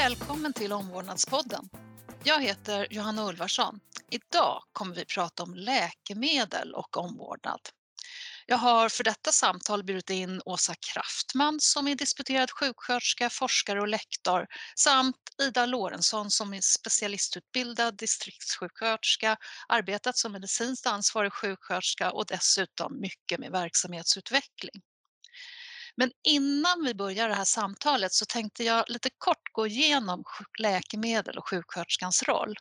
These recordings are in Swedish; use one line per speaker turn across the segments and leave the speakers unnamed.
Välkommen till Omvårdnadspodden. Jag heter Johanna Ulvarsson. Idag kommer vi prata om läkemedel och omvårdnad. Jag har för detta samtal bjudit in Åsa Kraftman som är disputerad sjuksköterska, forskare och lektor samt Ida Lorentzon som är specialistutbildad distriktssjuksköterska, arbetat som medicinskt ansvarig sjuksköterska och dessutom mycket med verksamhetsutveckling. Men innan vi börjar det här samtalet så tänkte jag lite kort gå igenom läkemedel och sjuksköterskans roll.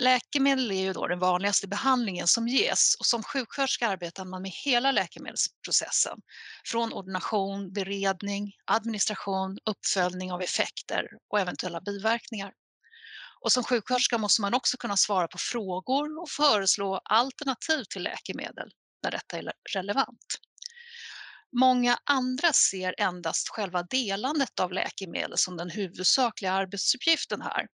Läkemedel är ju då den vanligaste behandlingen som ges och som sjuksköterska arbetar man med hela läkemedelsprocessen. Från ordination, beredning, administration, uppföljning av effekter och eventuella biverkningar. Och som sjuksköterska måste man också kunna svara på frågor och föreslå alternativ till läkemedel när detta är relevant. Många andra ser endast själva delandet av läkemedel som den huvudsakliga arbetsuppgiften här.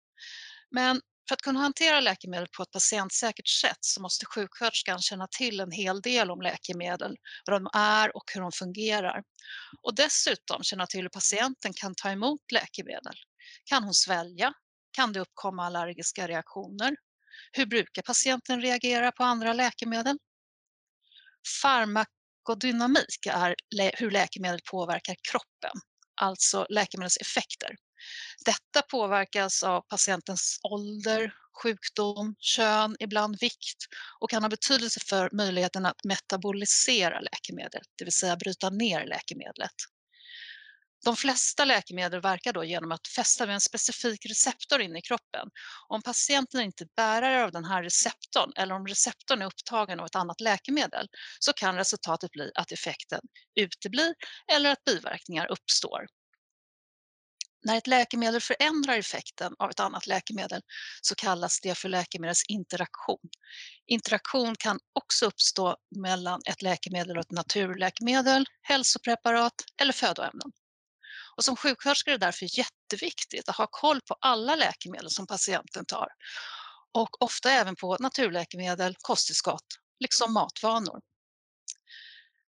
Men för att kunna hantera läkemedel på ett patientsäkert sätt så måste sjuksköterskan känna till en hel del om läkemedel, vad de är och hur de fungerar. Och dessutom känna till hur patienten kan ta emot läkemedel. Kan hon svälja? Kan det uppkomma allergiska reaktioner? Hur brukar patienten reagera på andra läkemedel? Farmakodynamik är hur läkemedel påverkar kroppen, alltså läkemedelseffekter. Detta påverkas av patientens ålder, sjukdom, kön, ibland vikt och kan ha betydelse för möjligheten att metabolisera läkemedlet, det vill säga bryta ner läkemedlet. De flesta läkemedel verkar då genom att fästa vid en specifik receptor inne i kroppen. Om patienten inte är bärare av den här receptorn eller om receptorn är upptagen av ett annat läkemedel så kan resultatet bli att effekten uteblir eller att biverkningar uppstår. När ett läkemedel förändrar effekten av ett annat läkemedel så kallas det för läkemedelsinteraktion. Interaktion kan också uppstå mellan ett läkemedel och ett naturläkemedel, hälsopreparat eller födoämnen. Och som sjuksköterska är det därför jätteviktigt att ha koll på alla läkemedel som patienten tar och ofta även på naturläkemedel, kosttillskott, liksom matvanor.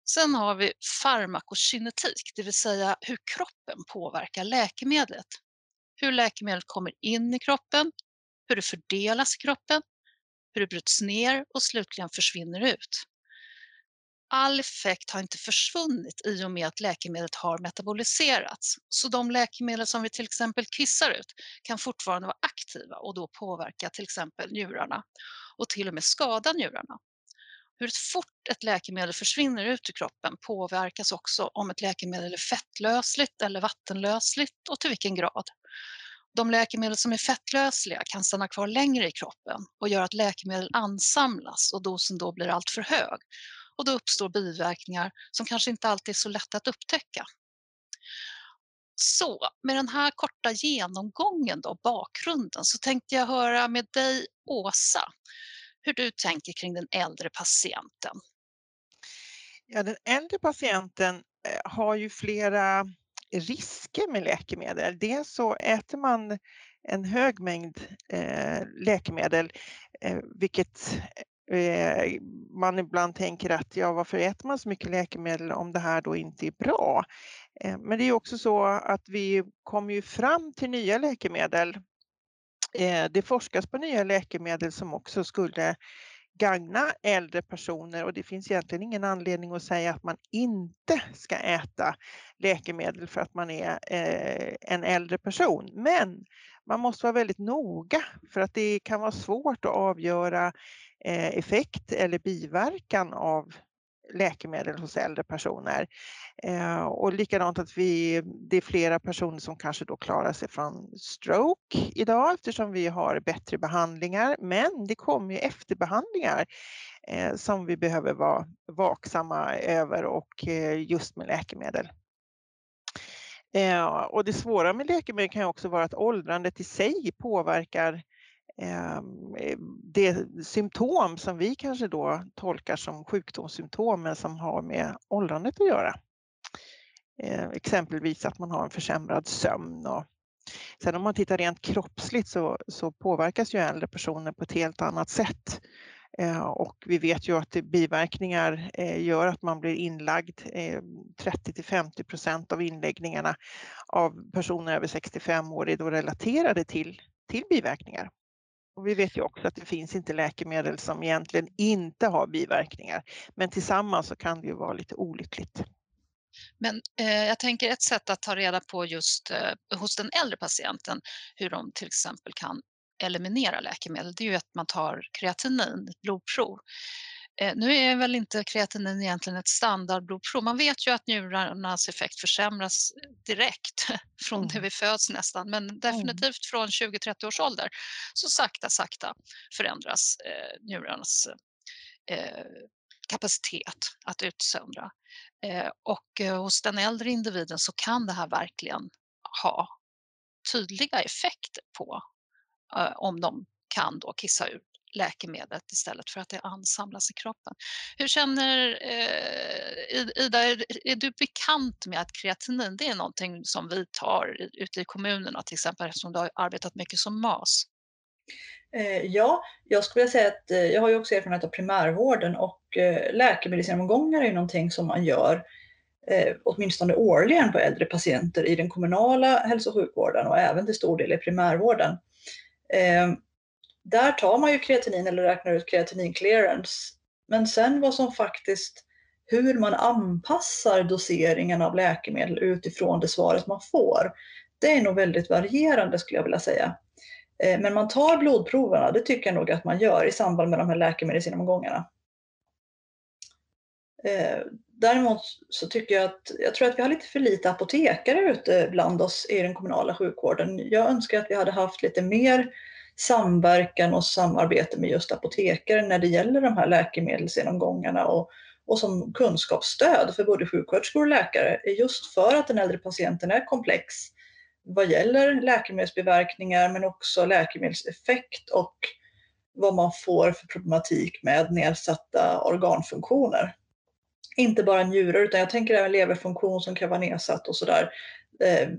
Sen har vi farmakokinetik, det vill säga hur kroppen påverkar läkemedlet. Hur läkemedlet kommer in i kroppen, hur det fördelas i kroppen, hur det bryts ner och slutligen försvinner ut. All effekt har inte försvunnit i och med att läkemedlet har metaboliserats. Så de läkemedel som vi till exempel kissar ut kan fortfarande vara aktiva och då påverka till exempel njurarna och till och med skada njurarna. Hur fort ett läkemedel försvinner ut ur kroppen påverkas också om ett läkemedel är fettlösligt eller vattenlösligt och till vilken grad. De läkemedel som är fettlösliga kan stanna kvar längre i kroppen och gör att läkemedel ansamlas och dosen då blir alltför hög. Och då uppstår biverkningar som kanske inte alltid är så lätta att upptäcka. Så med den här korta genomgången då, bakgrunden, så tänkte jag höra med dig Åsa hur du tänker kring den äldre patienten.
Ja, den äldre patienten eh, har ju flera risker med läkemedel. Dels så äter man en hög mängd eh, läkemedel, eh, vilket Eh, man ibland tänker att ja, varför äter man så mycket läkemedel om det här då inte är bra? Eh, men det är också så att vi kommer ju fram till nya läkemedel eh, det forskas på nya läkemedel som också skulle gagna äldre personer och det finns egentligen ingen anledning att säga att man inte ska äta läkemedel för att man är en äldre person. Men man måste vara väldigt noga för att det kan vara svårt att avgöra Eh, effekt eller biverkan av läkemedel hos äldre personer. Eh, och likadant att vi, det är flera personer som kanske då klarar sig från stroke idag eftersom vi har bättre behandlingar. Men det kommer ju efterbehandlingar eh, som vi behöver vara vaksamma över och eh, just med läkemedel. Eh, och det svåra med läkemedel kan också vara att åldrandet i sig påverkar eh, Ehm, eh, det symptom som vi kanske då tolkar som sjukdomssymptom men som har med åldrandet att göra. Ehm, exempelvis att man har en försämrad sömn. Och sen om man tittar rent kroppsligt så, så påverkas ju äldre personer på ett helt annat sätt ehm, och vi vet ju att biverkningar eh, gör att man blir inlagd. Eh, 30 till 50 procent av inläggningarna av personer över 65 år är då relaterade till, till biverkningar. Och vi vet ju också att det finns inte läkemedel som egentligen inte har biverkningar. Men tillsammans så kan det ju vara lite olyckligt.
Men eh, jag tänker ett sätt att ta reda på just eh, hos den äldre patienten hur de till exempel kan eliminera läkemedel, det är ju att man tar kreatinin, ett blodprov. Eh, nu är väl inte kreatinin egentligen ett standardblodprov. Man vet ju att njurarnas effekt försämras direkt från mm. det vi föds nästan, men mm. definitivt från 20-30 års ålder så sakta, sakta förändras eh, njurarnas eh, kapacitet att utsöndra. Eh, och eh, hos den äldre individen så kan det här verkligen ha tydliga effekter på eh, om de kan då kissa ut läkemedlet istället för att det ansamlas i kroppen. Hur känner eh, Ida, är, är, du bekant med att kreatinin det är någonting som vi tar ute i kommunerna till exempel eftersom du har arbetat mycket som MAS?
Eh, ja, jag skulle vilja säga att eh, jag har ju också erfarenhet av primärvården och eh, läkemedelsgenomgångar är ju någonting som man gör eh, åtminstone årligen på äldre patienter i den kommunala hälso och sjukvården och även till stor del i primärvården. Ehm, där tar man ju kreatinin eller räknar ut kreatinin clearance. Men sen vad som faktiskt, hur man anpassar doseringen av läkemedel utifrån det svaret man får, det är nog väldigt varierande skulle jag vilja säga. Eh, men man tar blodproverna, det tycker jag nog att man gör i samband med de här läkemedelsgenomgångarna. Eh, däremot så tycker jag att, jag tror att vi har lite för lite apotekare ute bland oss i den kommunala sjukvården. Jag önskar att vi hade haft lite mer samverkan och samarbete med just apotekare när det gäller de här läkemedelsgenomgångarna och, och som kunskapsstöd för både sjuksköterskor och läkare just för att den äldre patienten är komplex vad gäller läkemedelsbiverkningar men också läkemedelseffekt och vad man får för problematik med nedsatta organfunktioner. Inte bara njurar utan jag tänker även leverfunktion som kan vara nedsatt och sådär. Eh,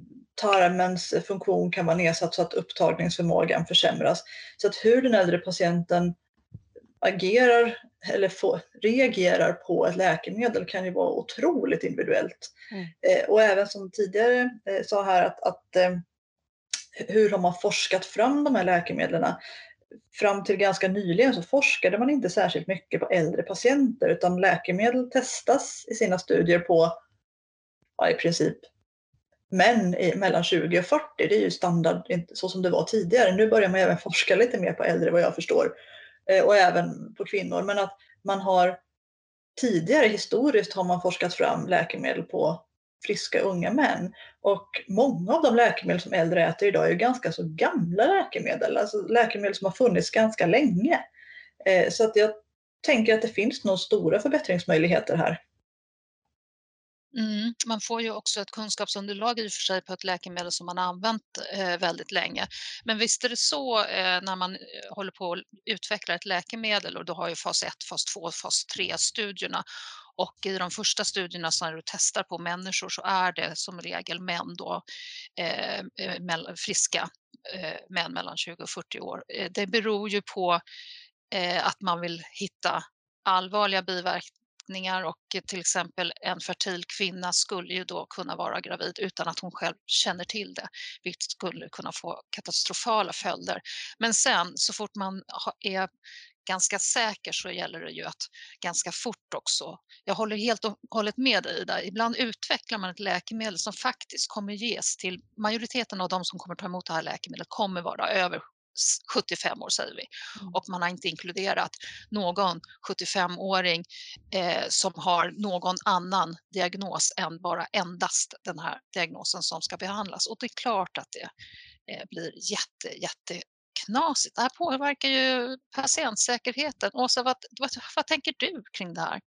Tarmens funktion kan vara nedsatt så att upptagningsförmågan försämras. Så att hur den äldre patienten agerar eller får, reagerar på ett läkemedel kan ju vara otroligt individuellt. Mm. Eh, och även som tidigare eh, sa här att, att eh, hur har man forskat fram de här läkemedlen? Fram till ganska nyligen så forskade man inte särskilt mycket på äldre patienter utan läkemedel testas i sina studier på ja, i princip män i, mellan 20 och 40. Det är ju standard så som det var tidigare. Nu börjar man även forska lite mer på äldre vad jag förstår. Eh, och även på kvinnor. Men att man har tidigare historiskt har man forskat fram läkemedel på friska unga män. Och många av de läkemedel som äldre äter idag är ju ganska så gamla läkemedel, alltså läkemedel som har funnits ganska länge. Eh, så att jag tänker att det finns nog stora förbättringsmöjligheter här.
Mm, man får ju också ett kunskapsunderlag i och för sig på ett läkemedel som man har använt eh, väldigt länge. Men visst är det så eh, när man eh, håller på att utveckla ett läkemedel och då har ju fas 1, fas 2, fas 3 studierna och i de första studierna som du testar på människor så är det som regel män då, eh, eh friska eh, män mellan 20 och 40 år. Eh, det beror ju på att man vill hitta allvarliga biverkningar biverkningar och till exempel en fertil kvinna skulle ju då kunna vara gravid utan att hon själv känner till det, vilket skulle kunna få katastrofala följder. Men sen så fort man är ganska säker så gäller det ju att ganska fort också. Jag håller helt och hållet med dig Ida, Ibland utvecklar man ett läkemedel som faktiskt kommer ges till majoriteten av de som kommer ta emot det här läkemedlet kommer vara över 75 år säger vi. Mm. Och man har inte inkluderat någon 75-åring eh, som har någon annan diagnos än bara endast den här diagnosen som ska behandlas. Och det är klart att det eh, blir jätte, jätte knasigt. Det här påverkar ju patientsäkerheten. Åsa, vad, vad, vad tänker du kring det här?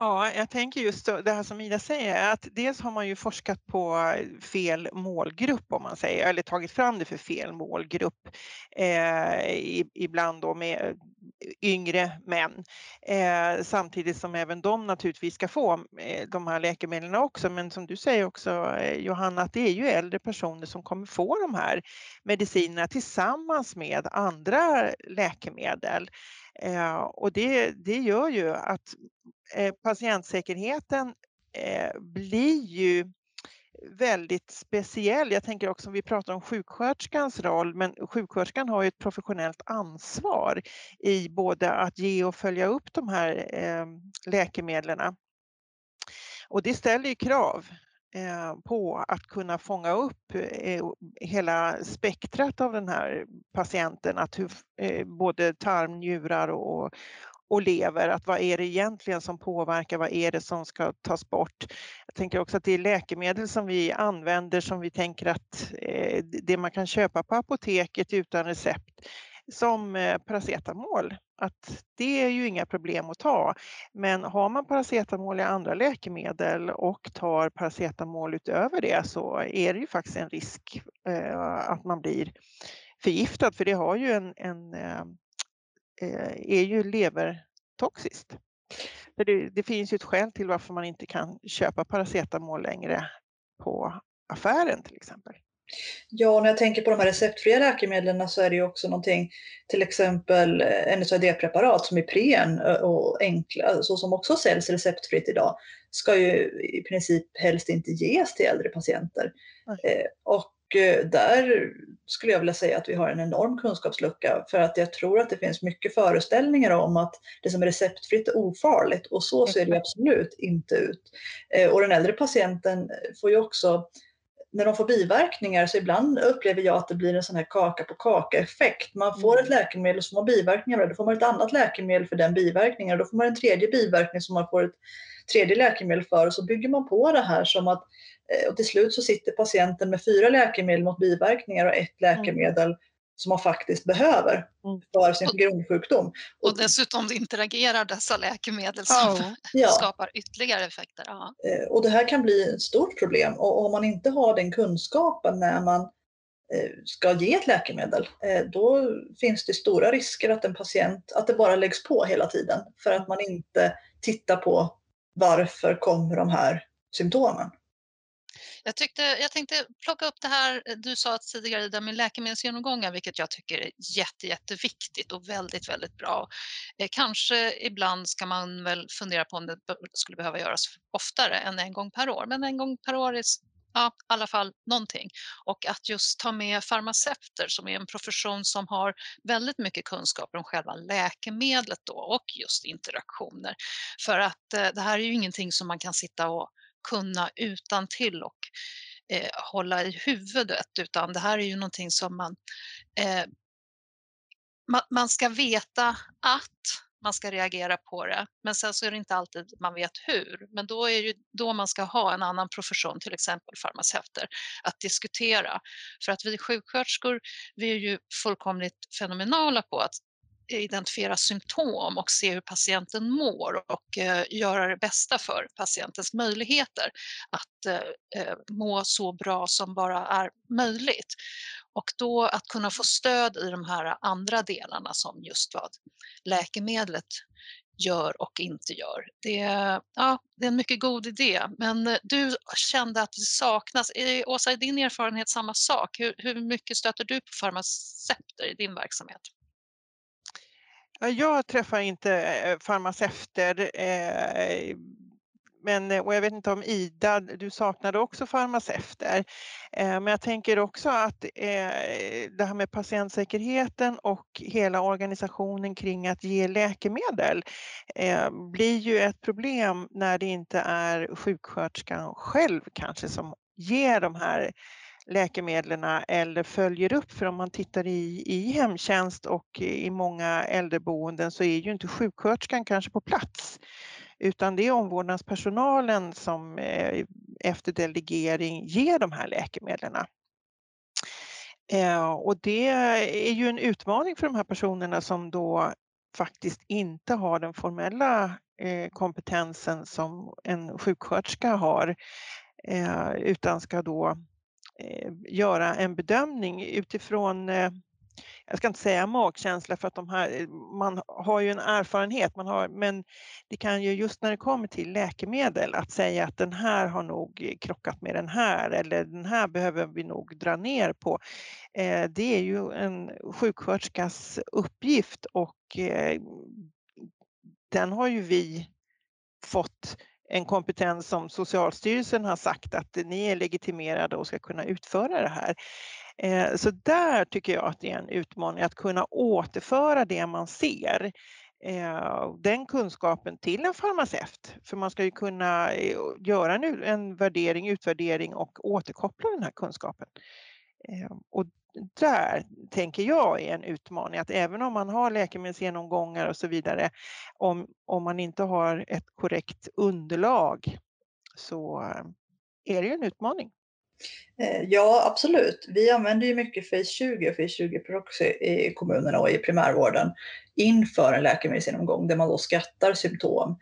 Ja, jag tänker just det här som Ida säger, att dels har man ju forskat på eh, fel målgrupp om man säger, eller tagit fram det för fel målgrupp. Eh, ibland då med eh, yngre män. Eh, samtidigt som även de naturligtvis ska få eh, de här läkemedlen också. Men som du säger också eh, Johanna, att det är ju äldre personer som kommer få de här medicinerna tillsammans med andra läkemedel. Eh, och det, det gör ju att Eh, patientsäkerheten eh, blir ju väldigt speciell. Jag tänker också om vi pratar om sjuksköterskans roll, men sjuksköterskan har ju ett professionellt ansvar i både att ge och följa upp de här eh, läkemedlen. Och det ställer ju krav på att kunna fånga upp hela spektrat av den här patienten, att hur, både tarm, njurar och, och lever, att vad är det egentligen som påverkar, vad är det som ska tas bort? Jag tänker också att det är läkemedel som vi använder som vi tänker att eh, det man kan köpa på apoteket utan recept, som eh, paracetamol, att det är ju inga problem att ta. Men har man paracetamol i andra läkemedel och tar paracetamol utöver det så är det ju faktiskt en risk eh, att man blir förgiftad för det har ju en, en eh, är ju levertoxiskt. För det, det, finns ju ett skäl till varför man inte kan köpa paracetamol längre på affären till exempel.
Ja, när jag tänker på de här receptfria läkemedlen så är det ju också någonting, till exempel eh, NSAID-preparat som Ipren eh, och enkla, så som också säljs receptfritt idag, ska ju i princip helst inte ges till äldre patienter. Eh, och Eh, där skulle jag vilja säga att vi har en enorm kunskapslucka för att jag tror att det finns mycket föreställningar om att det som är receptfritt är ofarligt och så ser det absolut inte ut. Eh, och den äldre patienten får ju också när de får biverkningar så ibland upplever jag att det blir en sån här kaka på kaka effekt. Man får mm. ett läkemedel som har biverkningar då får man ett annat läkemedel för den biverkningen och då får man en tredje biverkning som man får ett tredje läkemedel för och så bygger man på det här som att Eh, och till slut så sitter patienten med fyra läkemedel mot biverkningar och ett mm. läkemedel. Som man faktiskt behöver mm. för sin och, grundsjukdom.
Och, dessutom interagerar dessa läkemedel som ja. skapar ytterligare effekter. Ja.
Eh, och det här kan bli ett stort problem och om man inte har den kunskapen när man eh, ska ge ett läkemedel, då finns det stora risker att en patient, att det bara läggs på hela tiden för att man inte tittar på varför kommer de här symptomen.
Jag, tyckte, jag tänkte plocka upp det här eh, du sa tidigare där med läkemedelsgenomgångar, vilket jag tycker är jätte, jätteviktigt och väldigt, väldigt bra. Eh, kanske ibland ska man väl fundera på om det skulle behöva göras oftare än en gång per år, men en gång per år är ja, i alla fall någonting. Och att just ta med farmaceuter som är en profession som har väldigt mycket kunskaper om själva läkemedlet då och just interaktioner. För att eh, det här är ju ingenting som man kan sitta och kunna utan till och eh, hålla i huvudet utan det här är ju någonting som man, eh, man, man ska veta att man ska reagera på det. Men sen så är det inte alltid man vet hur. Men då är det då man ska ha en annan profession, till exempel farmaceuter, att diskutera. För att vi sjuksköterskor, vi är ju fullkomligt fenomenala på att identifiera symptom och se hur patienten mår och eh, göra det bästa för patientens möjligheter att eh, eh, må så bra som bara är möjligt. Och då att kunna få stöd i de här andra delarna som just vad läkemedlet gör och inte gör. Det, ja, det är en mycket god idé, men eh, du kände att det saknas. Är, Åsa, är din erfarenhet samma sak? Hur, hur mycket stöter du på farmaceuter i din verksamhet?
Jag träffar inte eh, farmaceuter, eh, men, eh, och jag vet inte om Ida, du saknade också farmaceuter. Men jag tänker också att det här med patientsäkerheten och hela organisationen kring att ge läkemedel blir ju ett problem när det inte är sjuksköterskan själv kanske som ger de här läkemedlen eller följer upp. För om man tittar i, i hemtjänst och i många äldreboenden så är ju inte sjuksköterskan kanske på plats utan det är omvårdnadspersonalen som eh, efter delegering ger de här läkemedlen. Eh, och det är ju en utmaning för de här personerna som då faktiskt inte har den formella eh, kompetensen som en sjuksköterska har utan ska då Eh, göra en bedömning utifrån eh, jag ska inte säga magkänsla för att de här, eh, man har ju en erfarenhet, man har, men det kan ju just när det kommer till läkemedel att säga att den här har nog krockat med den här eller den här behöver vi nog dra ner på. Det är ju en sjuksköterskas uppgift och den har ju vi fått en kompetens som Socialstyrelsen har sagt att ni är legitimerade och ska kunna utföra det här. Eh, så där tycker jag att det är en utmaning att kunna återföra det man ser eh, den kunskapen till en farmaceut. För man ska ju kunna eh, göra en värdering, utvärdering och återkoppla den här kunskapen. Och där tänker jag är en utmaning att även om man har läkemedelsgenomgångar och så vidare, om, om man inte har ett korrekt underlag så är det ju en utmaning.
Eh, ja, absolut. Vi använder ju mycket Face 20 och Face 20 Proxy i kommunerna och i primärvården inför en läkemedelsgenomgång där man då skattar symptom.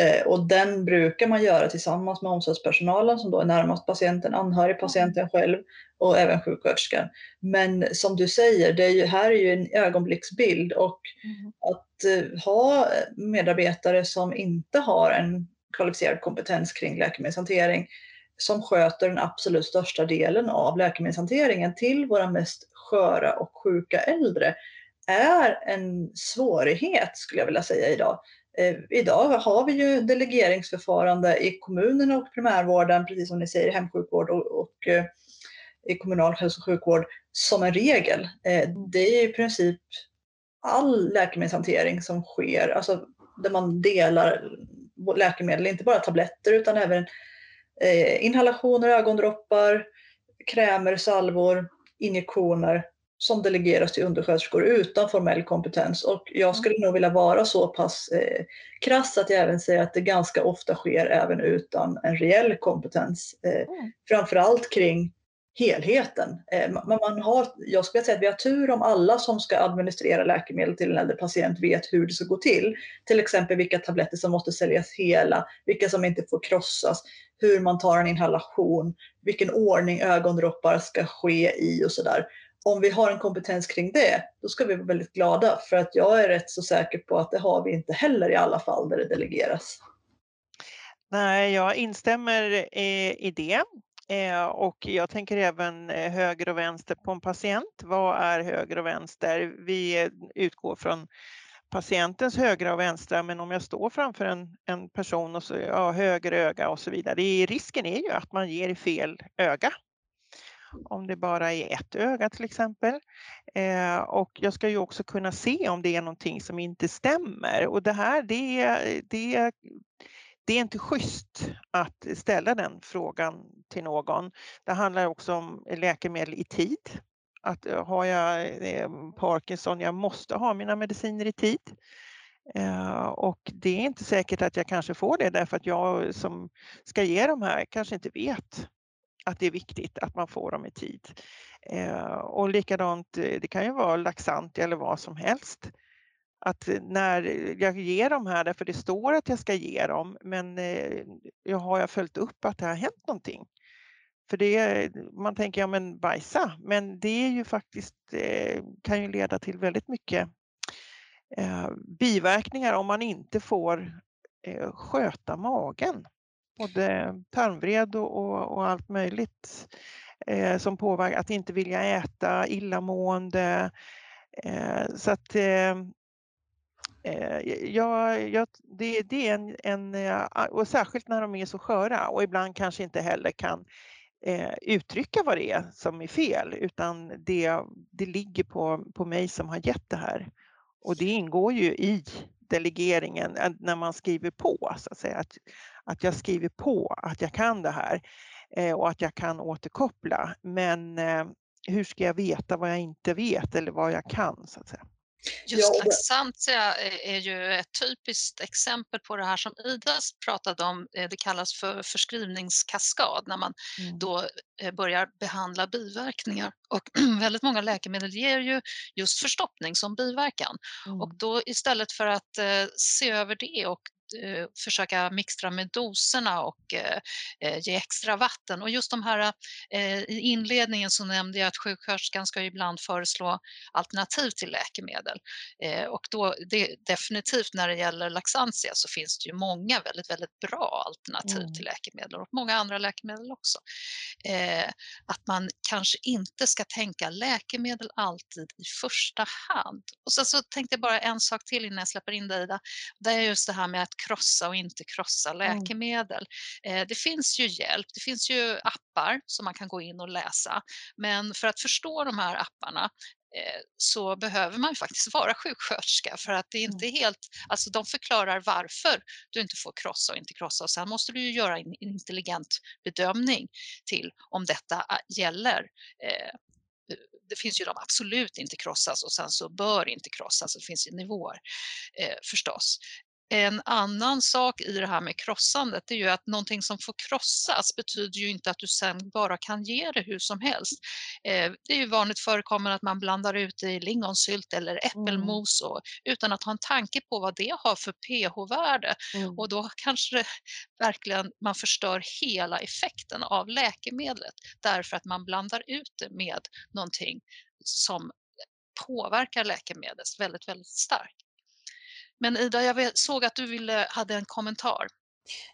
Eh, och den brukar man göra tillsammans med omsorgspersonalen som då är närmast patienten, anhörig, patienten själv och även sjuksköterskan. Men som du säger, det är ju, här är ju en ögonblicksbild och mm. att uh, ha medarbetare som inte har en kvalificerad kompetens kring läkemedelshantering som sköter den absolut största delen av läkemedelshanteringen till våra mest sköra och sjuka äldre är en svårighet skulle jag vilja säga idag. Eh, idag har vi ju delegeringsförfarande i kommunerna och primärvården, precis som ni säger, hemsjukvård och, och eh, i kommunal hälso och sjukvård som en regel. Eh, det är i princip all läkemedelshantering som sker, alltså där man delar läkemedel, inte bara tabletter utan även eh, inhalationer, ögondroppar, krämer, salvor, injektioner som delegeras till undersköterskor utan formell kompetens. Och jag mm. skulle nog vilja vara så pass eh, krass att jag även säger att det ganska ofta sker även utan en reell kompetens. Eh, mm. Framförallt kring helheten. Eh, men man har, jag skulle säga att vi har tur om alla som ska administrera läkemedel till en äldre patient vet hur det ska gå till. Till exempel vilka tabletter som måste säljas hela, vilka som inte får krossas, hur man tar en inhalation, vilken ordning ögondroppar ska ske i och sådär. Om vi har en kompetens kring det, då ska vi vara väldigt glada för att jag är rätt så säker på att det har vi inte heller i alla fall där det delegeras.
Nej, jag instämmer eh, i det. Eh, och jag tänker även eh, höger och vänster på en patient. Vad är höger och vänster? Vi eh, utgår från patientens högra och vänstra, men om jag står framför en, en person och så ja, höger öga och så vidare. Risken är ju att man ger fel öga. Om det bara är ett öga till exempel. Eh, och jag ska ju också kunna se om det är någonting som inte stämmer och det här det, det det är inte schysst att ställa den frågan till någon. Det handlar också om läkemedel i tid. Att eh, har jag eh, Parkinson, jag måste ha mina mediciner i tid. Eh, och det är inte säkert att jag kanske får det därför att jag som ska ge de här kanske inte vet att det är viktigt att man får dem i tid. Och likadant, det kan ju vara laxant eller vad som helst att eh, när eh, jag ger dem här, därför det står att jag ska ge dem, men eh, jag har jag följt upp att det har hänt någonting? För det, man tänker, ja men bajsa, men det är ju faktiskt, kan ju leda till väldigt mycket biverkningar om man inte får sköta magen. Både tarmvred och, och, och allt möjligt eh, som påverkar, att inte vilja äta, illamående. Eh, så att Eh, ja, ja, det, det, är en, en, eh, och särskilt när de är så sköra och ibland kanske inte heller kan eh, uttrycka vad det är som är fel utan det, det ligger på, på mig som har gett det här. Och det ingår ju i delegeringen eh, när man skriver på så att säga. Att, att jag skriver på att jag kan det här eh, och att jag kan återkoppla. Men eh, hur ska jag veta vad jag inte vet eller vad jag kan så att säga.
Just ja, Laxantia är ju ett typiskt exempel på det här som Ida pratade om. Eh, det kallas för förskrivningskaskad när man mm. då eh, börjar behandla biverkningar. Och väldigt många läkemedel ger ju just förstoppning som biverkan. Mm. Och då istället för att eh, se över det och eh, försöka mixtra med doserna och eh, eh, ge extra vatten. Och just de här, eh, i inledningen så nämnde jag att sjuksköterskan ska ibland föreslå alternativ till läkemedel. Och då, det, definitivt när det gäller Laxantia så finns det ju många väldigt, väldigt bra alternativ
Mm.
till läkemedel och många andra läkemedel också. Att man kanske inte ska tänka läkemedel alltid i första hand. Och sen så tänkte jag bara en sak till innan jag släpper in dig Ida. Det är just det här med att krossa och inte krossa läkemedel. Eh, det finns ju hjälp, det finns ju appar som man kan gå in och läsa. Men för att förstå de här apparna eh, så behöver man faktiskt vara sjuksköterska för att det är inte helt, alltså de förklarar varför du inte får krossa och inte krossa och sen måste du ju göra en en intelligent bedömning till om detta ä- gäller. Eh, det finns ju de absolut inte krossas och sen så bör inte krossas. Det finns ju nivåer eh, förstås. En annan sak i det här med krossandet är ju att någonting som får krossas betyder ju inte att du sen bara kan ge det hur som helst. Eh, det är ju vanligt förekommande att man blandar ut det i lingonsylt eller äppelmos och, utan att ha en tanke på vad det har för pH-värde.
Mm.
Och då kanske det verkligen man förstör hela effekten av läkemedlet därför att man blandar ut det med någonting som påverkar läkemedlet väldigt, väldigt starkt. Men Ida, jag såg att du ville, hade en kommentar.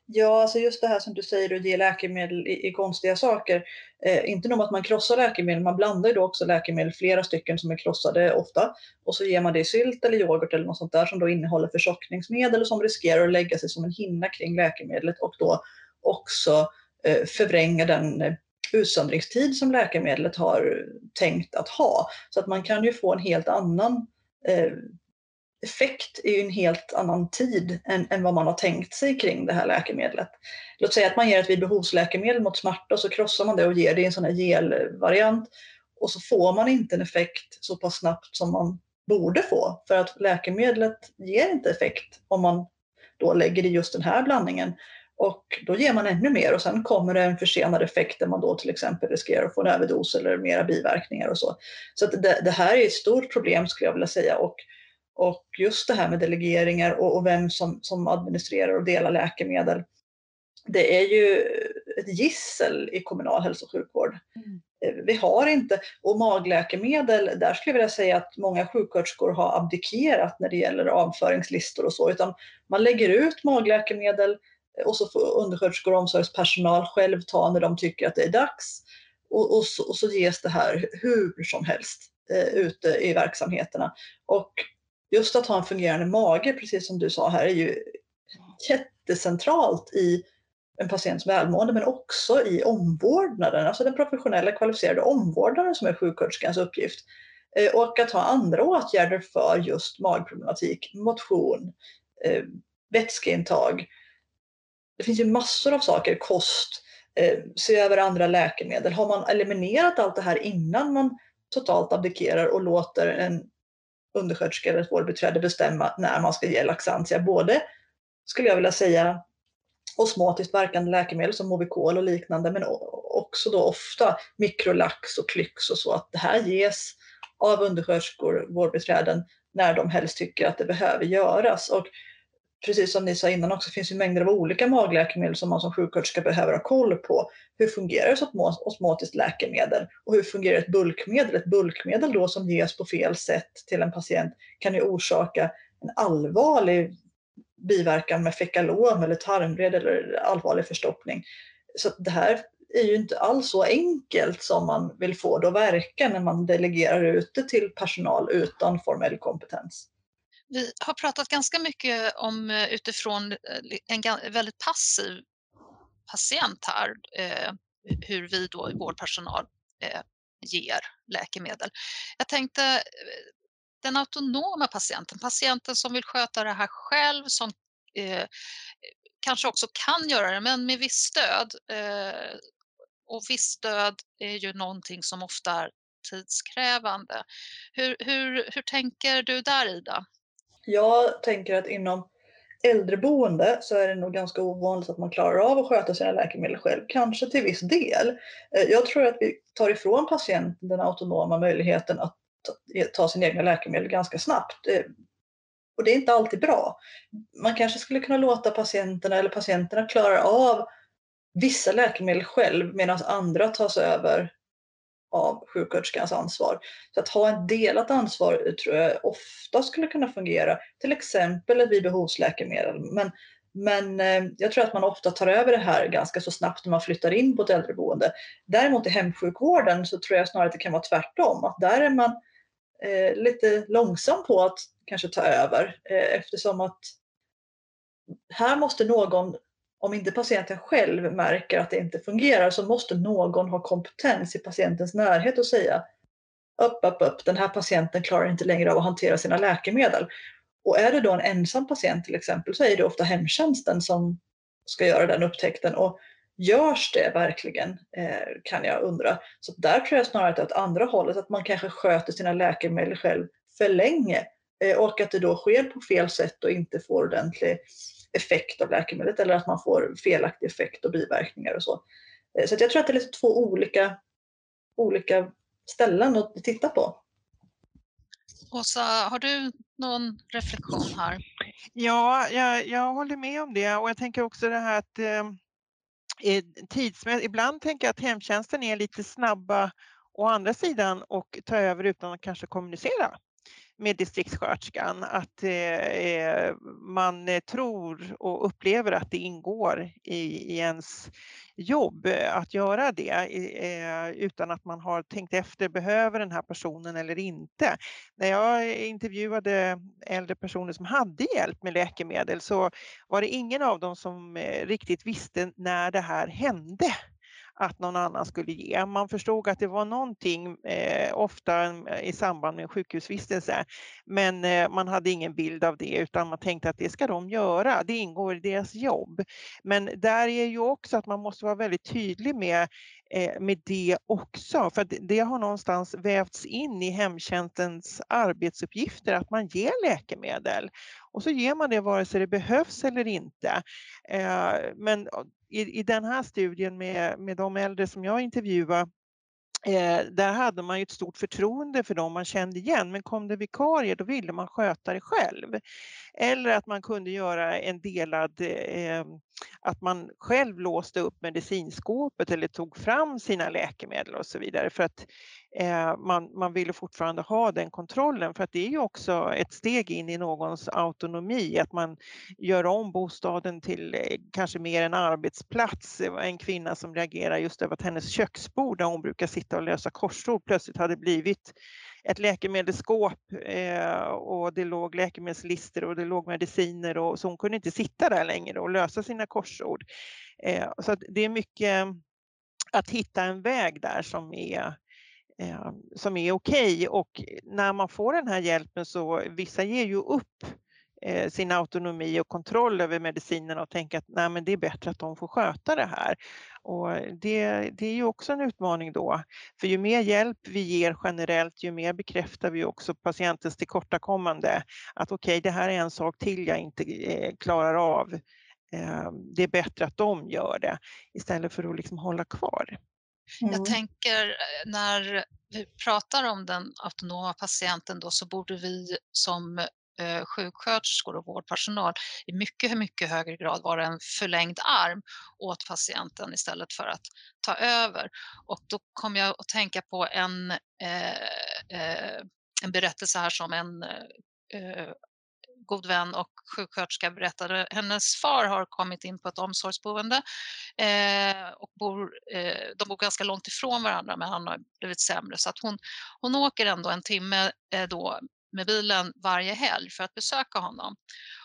Ja, alltså just det här som du säger att ge läkemedel i, i konstiga saker. Eh, inte nog med att man krossar läkemedel, man blandar ju då också läkemedel, flera stycken som är krossade ofta. Och så ger man det i sylt eller yoghurt eller något sånt där som då innehåller förtjockningsmedel som riskerar att lägga sig som en hinna kring läkemedlet och då också eh, förvränga den eh, utsöndringstid som läkemedlet har tänkt att ha. Så att man kan ju få en helt annan eh, Effekt är ju en helt annan tid än, än vad man har tänkt sig kring det här läkemedlet. Låt säga att man ger ett vid behovsläkemedel mot smärta och så krossar man det och ger det i en sån här gelvariant och så får man inte en effekt så pass snabbt som man borde få för att läkemedlet ger inte effekt om man då lägger i just den här blandningen. Och då ger man ännu mer och sen kommer det en försenad effekt där man då till exempel riskerar att få en överdos eller mera biverkningar och så. Så att det, det här är ett stort problem skulle jag vilja säga. Och och just det här med delegeringar och, och vem som, som administrerar och delar läkemedel. Det är ju ett gissel i kommunal hälso och sjukvård.
Mm.
Eh, Vi har inte, och magläkemedel, där skulle jag vilja säga att många sjuksköterskor har abdikerat när det gäller avföringslistor och så, utan man lägger ut magläkemedel och så får undersköterskor och omsorgspersonal själv ta när de tycker att det är dags. Och, och, så, och så ges det här hur som helst eh, ute i verksamheterna. Och just att ha en fungerande mage, precis som du sa här, är ju jättecentralt i en patients välmående, men också i omvårdnaden, alltså den professionella kvalificerade omvårdnaden som är sjuksköterskans uppgift. Eh, och att ha andra åtgärder för just magproblematik, motion, eh, vätskeintag. Det finns ju massor av saker, kost, eh, se över andra läkemedel. Har man eliminerat allt det här innan man totalt abdikerar och låter en undersköterska eller ett vårdbiträde bestämma när man ska ge Laxantia. Både, skulle jag vilja säga, osmotiskt verkande läkemedel som Movicol och liknande, men också då ofta mikrolax och Klyx och så, att det här ges av undersköterskor, vårdbiträden, när de helst tycker att det behöver göras. Och precis som ni sa innan också, finns ju mängder av olika magläkemedel som man som sjuksköterska behöver ha koll på. Hur fungerar ett osmotiskt läkemedel? Och hur fungerar ett bulkmedel? Ett bulkmedel då som ges på fel sätt till en patient kan ju orsaka en allvarlig biverkan med fekalom eller tarmvred eller allvarlig förstoppning. Så det här är ju inte alls så enkelt som man vill få det att verka när man delegerar ut det till personal utan formell kompetens.
Vi har pratat ganska mycket om eh, utifrån eh, en väldigt passiv patient här, eh, hur vi då i vårdpersonal ger läkemedel. Jag tänkte den autonoma patienten, patienten som vill sköta det här själv, som eh, kanske också kan göra det, men med visst stöd. Eh, och visst stöd är ju någonting som ofta är tidskrävande. Hur, hur, hur tänker du där Ida?
Jag tänker att inom äldreboende så är det nog ganska ovanligt att man klarar av att sköta sina läkemedel själv, kanske till viss del. Eh, jag tror att vi tar ifrån patienten den autonoma möjligheten att ta- eh, sina egna läkemedel ganska snabbt. Eh, och det är inte alltid bra. Man kanske skulle kunna låta patienterna eller patienterna klara av vissa läkemedel själv medan andra tas över av sjuksköterskans ansvar. Så att ha ett delat ansvar tror jag ofta skulle kunna fungera. Till exempel vid behovsläkemedel. Men, men eh, jag tror att man ofta tar över det här ganska så snabbt när man flyttar in på ett äldreboende. Däremot i hemsjukvården så tror jag snarare att det kan vara tvärtom. Att där är man eh, lite långsam på att kanske ta över eh, eftersom att här måste någon om inte patienten själv märker att det inte fungerar så måste någon ha kompetens i patientens närhet och säga upp, upp, upp, den här patienten klarar inte längre av att hantera sina läkemedel. Och är det då en ensam patient till exempel så är det ofta hemtjänsten som ska göra den upptäckten. Och görs det verkligen eh, kan jag undra. Så där tror jag snarare att det är åt andra hållet, att man kanske sköter sina läkemedel själv för länge eh, och att det då sker på fel sätt och inte får ordentlig effekt av läkemedlet eller att man får felaktig effekt och biverkningar och så. Eh, så jag tror att det är lite två olika, olika ställen att titta på.
Åsa, har du någon reflektion här?
Ja, jag, jag håller med om det och jag tänker också det här att eh, tidsmässigt, ibland tänker jag att hemtjänsten är lite snabba å andra sidan och ta över utan att kanske kommunicera med distriktssköterskan att eh, eh man eh, tror och upplever att det ingår i, i ens jobb eh, att göra det eh, utan att man har tänkt efter, behöver den här personen eller inte? När jag intervjuade äldre personer som hade hjälp med läkemedel så var det ingen av dem som riktigt visste när det här hände att någon annan skulle ge. Man förstod att det var någonting, eh, ofta i samband med sjukhusvistelse, men eh, man hade ingen bild av det utan man tänkte att det ska de göra, det ingår i deras jobb. Men där är ju också att man måste vara väldigt tydlig med eh, med det också, för det har någonstans vävts in i hemtjänstens arbetsuppgifter att man ger läkemedel och så ger man det vare sig det behövs eller inte. Eh, men i, i den här studien med, med de äldre som jag intervjuade Eh, där hade man ju ett stort förtroende för dem man kände igen, men kom det vikarier då ville man sköta det själv. Eller att man kunde göra en delad, eh, att man själv låste upp medicinskåpet eller tog fram sina läkemedel och så vidare för att Eh, man, man ville fortfarande ha den kontrollen för att det är ju också ett steg in i någons autonomi, att man gör om bostaden till eh, kanske mer en arbetsplats. Eh, en kvinna som reagerar just över att hennes köksbord där hon brukar sitta och lösa korsord plötsligt hade blivit ett läkemedelsskåp eh, och det låg läkemedelslistor och det låg mediciner och så hon kunde inte sitta där längre och lösa sina korsord. Eh, så det är mycket att hitta en väg där som är Eh, som är okej okay. och när man får den här hjälpen så vissa ger ju upp eh, sin autonomi och kontroll över medicinerna och tänka att Nej, men det är bättre att de får sköta det här. Och det, det är ju också en utmaning då. För ju mer hjälp vi ger generellt, ju mer bekräftar vi också patientens tillkortakommande. Att okej, okay, det här är en sak till jag inte eh, klarar av. Ehm, det är bättre att de gör det istället för att liksom hålla kvar.
Mm. Jag tänker när vi pratar om den autonoma patienten då så borde vi som eh, sjuksköterskor och vårdpersonal i mycket, mycket högre grad vara en förlängd arm åt patienten istället för att ta över. Och då kom jag att tänka på en, eh, eh, en berättelse här som en eh, god vän och sjuksköterska berättade. Hennes far har kommit in på ett omsorgsboende eh, och bor, eh, de bor ganska långt ifrån varandra men han har blivit sämre så att hon, hon åker ändå en timme eh, då med bilen varje helg för att besöka honom.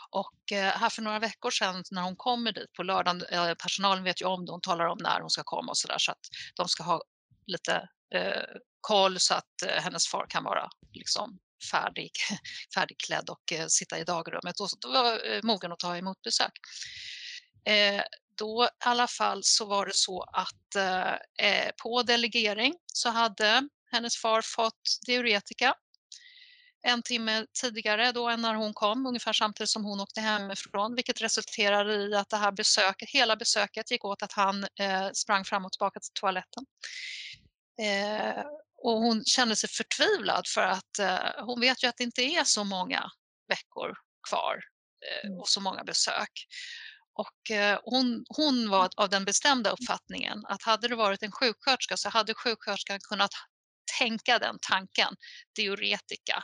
Och eh, här för några veckor sedan när hon kommer dit på lördagen, eh, personalen vet ju om det, hon talar om när hon ska komma och sådär så att de ska ha lite eh, koll så att eh, hennes far kan vara liksom färdig, färdigklädd och eh, sitta i dagrummet och då var eh, mogen att ta emot besök. Eh, då i alla fall så var det så att eh, eh, på delegering så hade hennes far fått diuretika en timme tidigare då än när hon kom, ungefär samtidigt som hon åkte hemifrån, vilket resulterade i att det här besöket, hela besöket gick åt att han eh, sprang fram och tillbaka till toaletten. Eh, och hon kände sig förtvivlad för att eh, hon vet ju att det inte är så många veckor kvar eh,
Mm.
och så många besök. Och eh, hon, hon var av den bestämda uppfattningen att hade det varit en sjuksköterska så hade sjuksköterskan kunnat tänka den tanken, diuretika,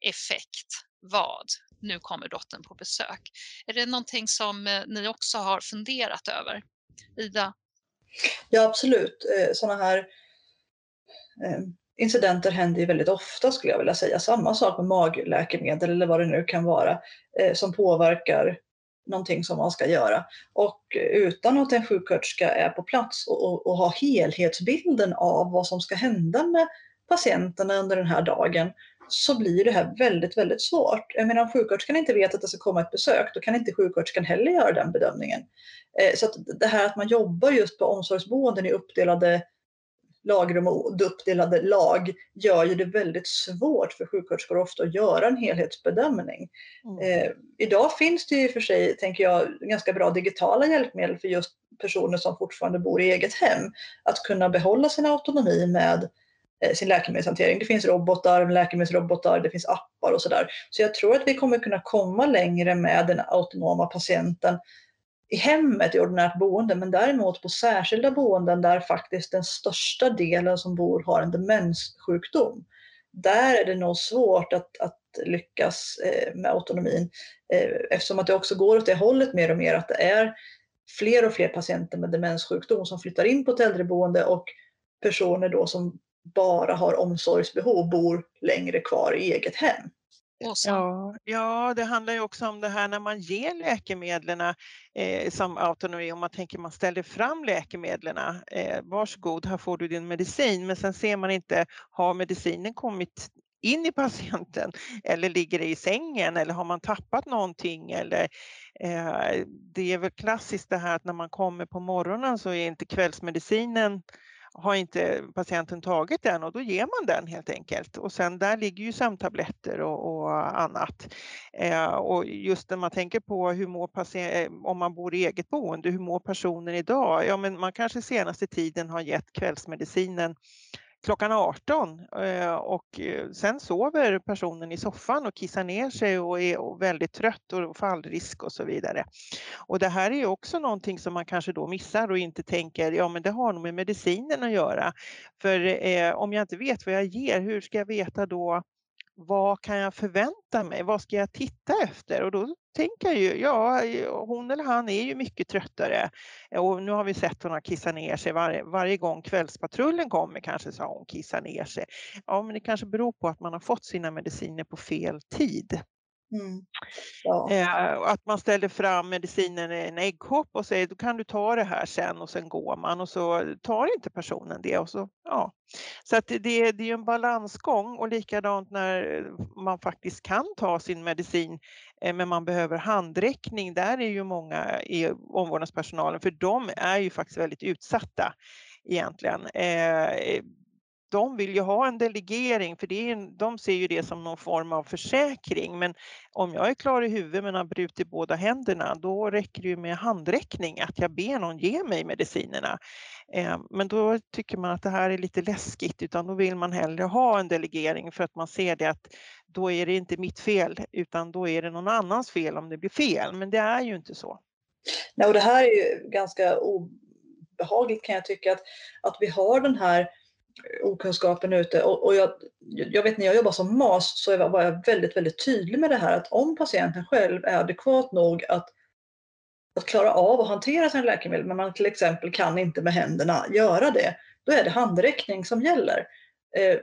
effekt, vad, nu kommer dottern på besök. Är det någonting som eh, ni också har funderat över? Ida?
Ja, absolut. Sådana här eh, Eh, incidenter händer ju väldigt ofta skulle jag vilja säga. Samma sak med magläkemedel eller vad det nu kan vara eh, som påverkar någonting som man ska göra. Och utan att en sjuksköterska är på plats och, och, och har helhetsbilden av vad som ska hända med patienterna under den här dagen så blir det här väldigt, väldigt svårt. Jag menar om sjuksköterskan inte vet att det ska komma ett besök, då kan inte sjuksköterskan heller göra den bedömningen. Eh, så att det här att man jobbar just på omsorgsboenden i uppdelade lagrum och uppdelade lag gör ju det väldigt svårt för sjuksköterskor ofta att göra en helhetsbedömning. Mm. Eh, idag finns det ju för sig, tänker jag, ganska bra digitala hjälpmedel för just personer som fortfarande bor i eget hem. Att kunna behålla sin autonomi med eh, sin läkemedelshantering. Det finns robotar, läkemedelsrobotar, det finns appar och sådär. Så jag tror att vi kommer kunna komma längre med den autonoma patienten i hemmet i ordinärt boende, men däremot på särskilda boenden där faktiskt den största delen som bor har en demenssjukdom. Där är det nog svårt att, att lyckas eh, med autonomin eh, eftersom att det också går åt det hållet mer och mer att det är fler och fler patienter med demenssjukdom som flyttar in på ett äldreboende och personer då som bara har omsorgsbehov bor längre kvar i eget hem.
Ja, ja, det handlar ju också om det här när man ger läkemedlen eh, som autonomi, om man tänker man ställer fram läkemedlen, eh, varsågod, här får du din medicin, men sen ser man inte, har medicinen kommit in i patienten eller ligger det i sängen eller har man tappat någonting? Eller eh, det är väl klassiskt det här att när man kommer på morgonen så är inte kvällsmedicinen har inte patienten tagit den och då ger man den helt enkelt. Och sen där ligger ju sömntabletter och, och annat. Eh, och just när man tänker på hur mår eh, om man bor i eget boende, hur mår personen idag? Ja, men man kanske senaste tiden har gett kvällsmedicinen klockan 18 eh, och eh, sen sover personen i soffan och kissar ner sig och är väldigt trött och fallrisk och så vidare. Och det här är också någonting som man kanske då missar och inte tänker, ja men det har nog med medicinen att göra. För eh, om jag inte vet vad jag ger, hur ska jag veta då vad kan jag förvänta mig? Vad ska jag titta efter? Och då tänker jag ju, ja, hon eller han är ju mycket tröttare. Och nu har vi sett hon kissa ner sig var, varje gång kvällspatrullen kommer kanske så har hon kissat ner sig. Ja, men det kanske beror på att man har fått sina mediciner på fel tid. Mm. Ja. Eh, att man ställer fram medicinen i en äggkopp och säger då kan du ta det här sen och sen går man och så tar inte personen det. Och så, ja. så att det, det är en balansgång och likadant när man faktiskt kan ta sin medicin eh, men man behöver handräckning. Där är ju många i omvårdnadspersonalen för de är ju faktiskt väldigt utsatta egentligen. Eh, de vill ju ha en delegering för det är, de ser ju det som någon form av försäkring. Men om jag är klar i huvudet men har brutit båda händerna då räcker det ju med handräckning att jag ber någon ge mig medicinerna. Eh, men då tycker man att det här är lite läskigt utan då vill man hellre ha en delegering för att man ser det att då är det inte mitt fel utan då är det någon annans fel om det blir fel. Men det är ju inte så.
Nej, och det här är ju ganska obehagligt kan jag tycka att, att vi har den här okunskapen ute. Och, och jag, jag vet när jag jobbar som MAS så var jag väldigt, väldigt tydlig med det här att om patienten själv är adekvat nog att, att klara av att hantera sina läkemedel, men man till exempel kan inte med händerna göra det, då är det handräckning som gäller. Eh,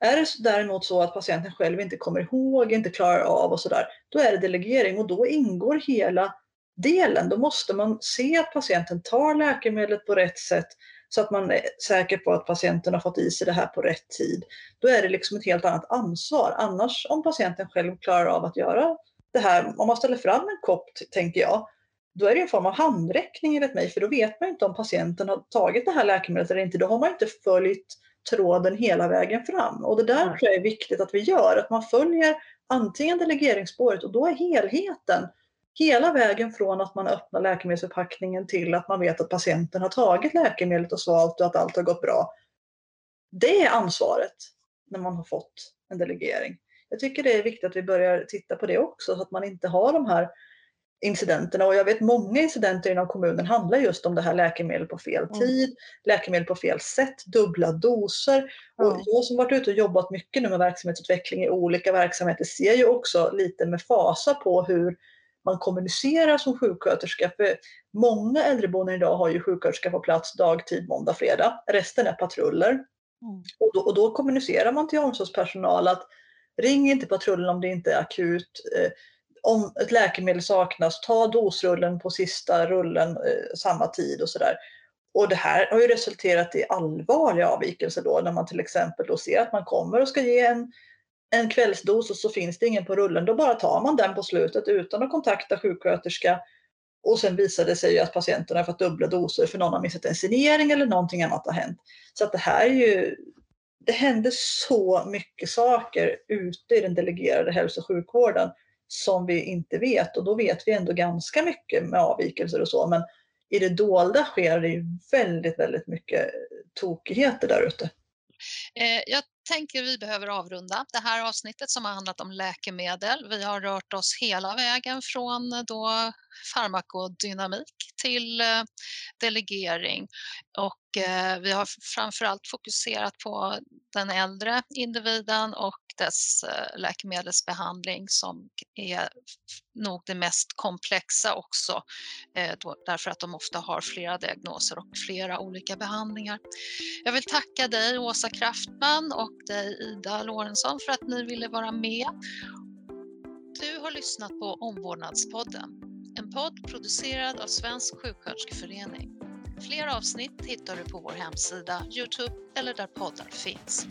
är det däremot så att patienten själv inte kommer ihåg, inte klarar av och sådär, då är det delegering och då ingår hela delen. Då måste man se att patienten tar läkemedlet på rätt sätt så att man är säker på att patienten har fått i sig det här på rätt tid. Då är det liksom ett helt annat ansvar. Annars om patienten själv klarar av att göra det här, om man ställer fram en kopp tänker jag, då är det en form av handräckning enligt mig, för då vet man inte om patienten har tagit det här läkemedlet eller inte. Då har man inte följt tråden hela vägen fram. Och det där tror jag är viktigt att vi gör, att man följer antingen delegeringsspåret och då är helheten hela vägen från att man öppnar läkemedelsförpackningen till att man vet att patienten har tagit läkemedlet och svalt och att allt har gått bra. Det är ansvaret när man har fått en delegering. jag tycker det är viktigt att vi börjar titta på det också så att man inte har de här incidenterna. Och jag vet många incidenter inom kommunen handlar just om det här läkemedel på fel
Mm.
tid, läkemedel på fel sätt, dubbla doser. Och
Ja.
jag som varit ute och jobbat mycket nu med verksamhetsutveckling i olika verksamheter ser ju också lite med fasa på hur man kommunicerar som sjuksköterska. För många äldreboenden idag har ju sjuksköterska på plats dagtid, måndag, fredag. Resten är patruller.
Mm.
Och då, och då kommunicerar man till omsorgspersonal att ring inte patrullen om det inte är akut. Eh, om ett läkemedel saknas, ta dosrullen på sista rullen eh, samma tid och sådär. Och det här har ju resulterat i allvarliga avvikelser då när man till exempel då ser att man kommer och ska ge en, en kvällsdos och så finns det ingen på rullen. Då bara tar man den på slutet utan att kontakta sjuksköterska. Och sen visar det sig ju att patienten har fått dubbla doser för någon har missat en signering eller någonting annat har hänt. Så att det här är ju, det händer så mycket saker ute i den delegerade hälso och sjukvården som vi inte vet och då vet vi ändå ganska mycket med avvikelser och så men i det dolda sker det ju väldigt, väldigt mycket tokigheter där ute.
Eh, jag tänker vi behöver avrunda det här avsnittet som har handlat om läkemedel. Vi har rört oss hela vägen från eh, då farmakodynamik till eh, delegering och eh, vi har framförallt fokuserat på den äldre individen och dess eh, läkemedelsbehandling som är nog det mest komplexa också därför att de ofta har flera diagnoser och flera olika behandlingar. Jag vill tacka dig Åsa Kraftman och dig Ida Lorentzon för att ni ville vara med. Du har lyssnat på Omvårdnadspodden, en podd producerad av Svensk sjuksköterskeförening. Fler avsnitt hittar du på vår hemsida, Youtube eller där poddar finns.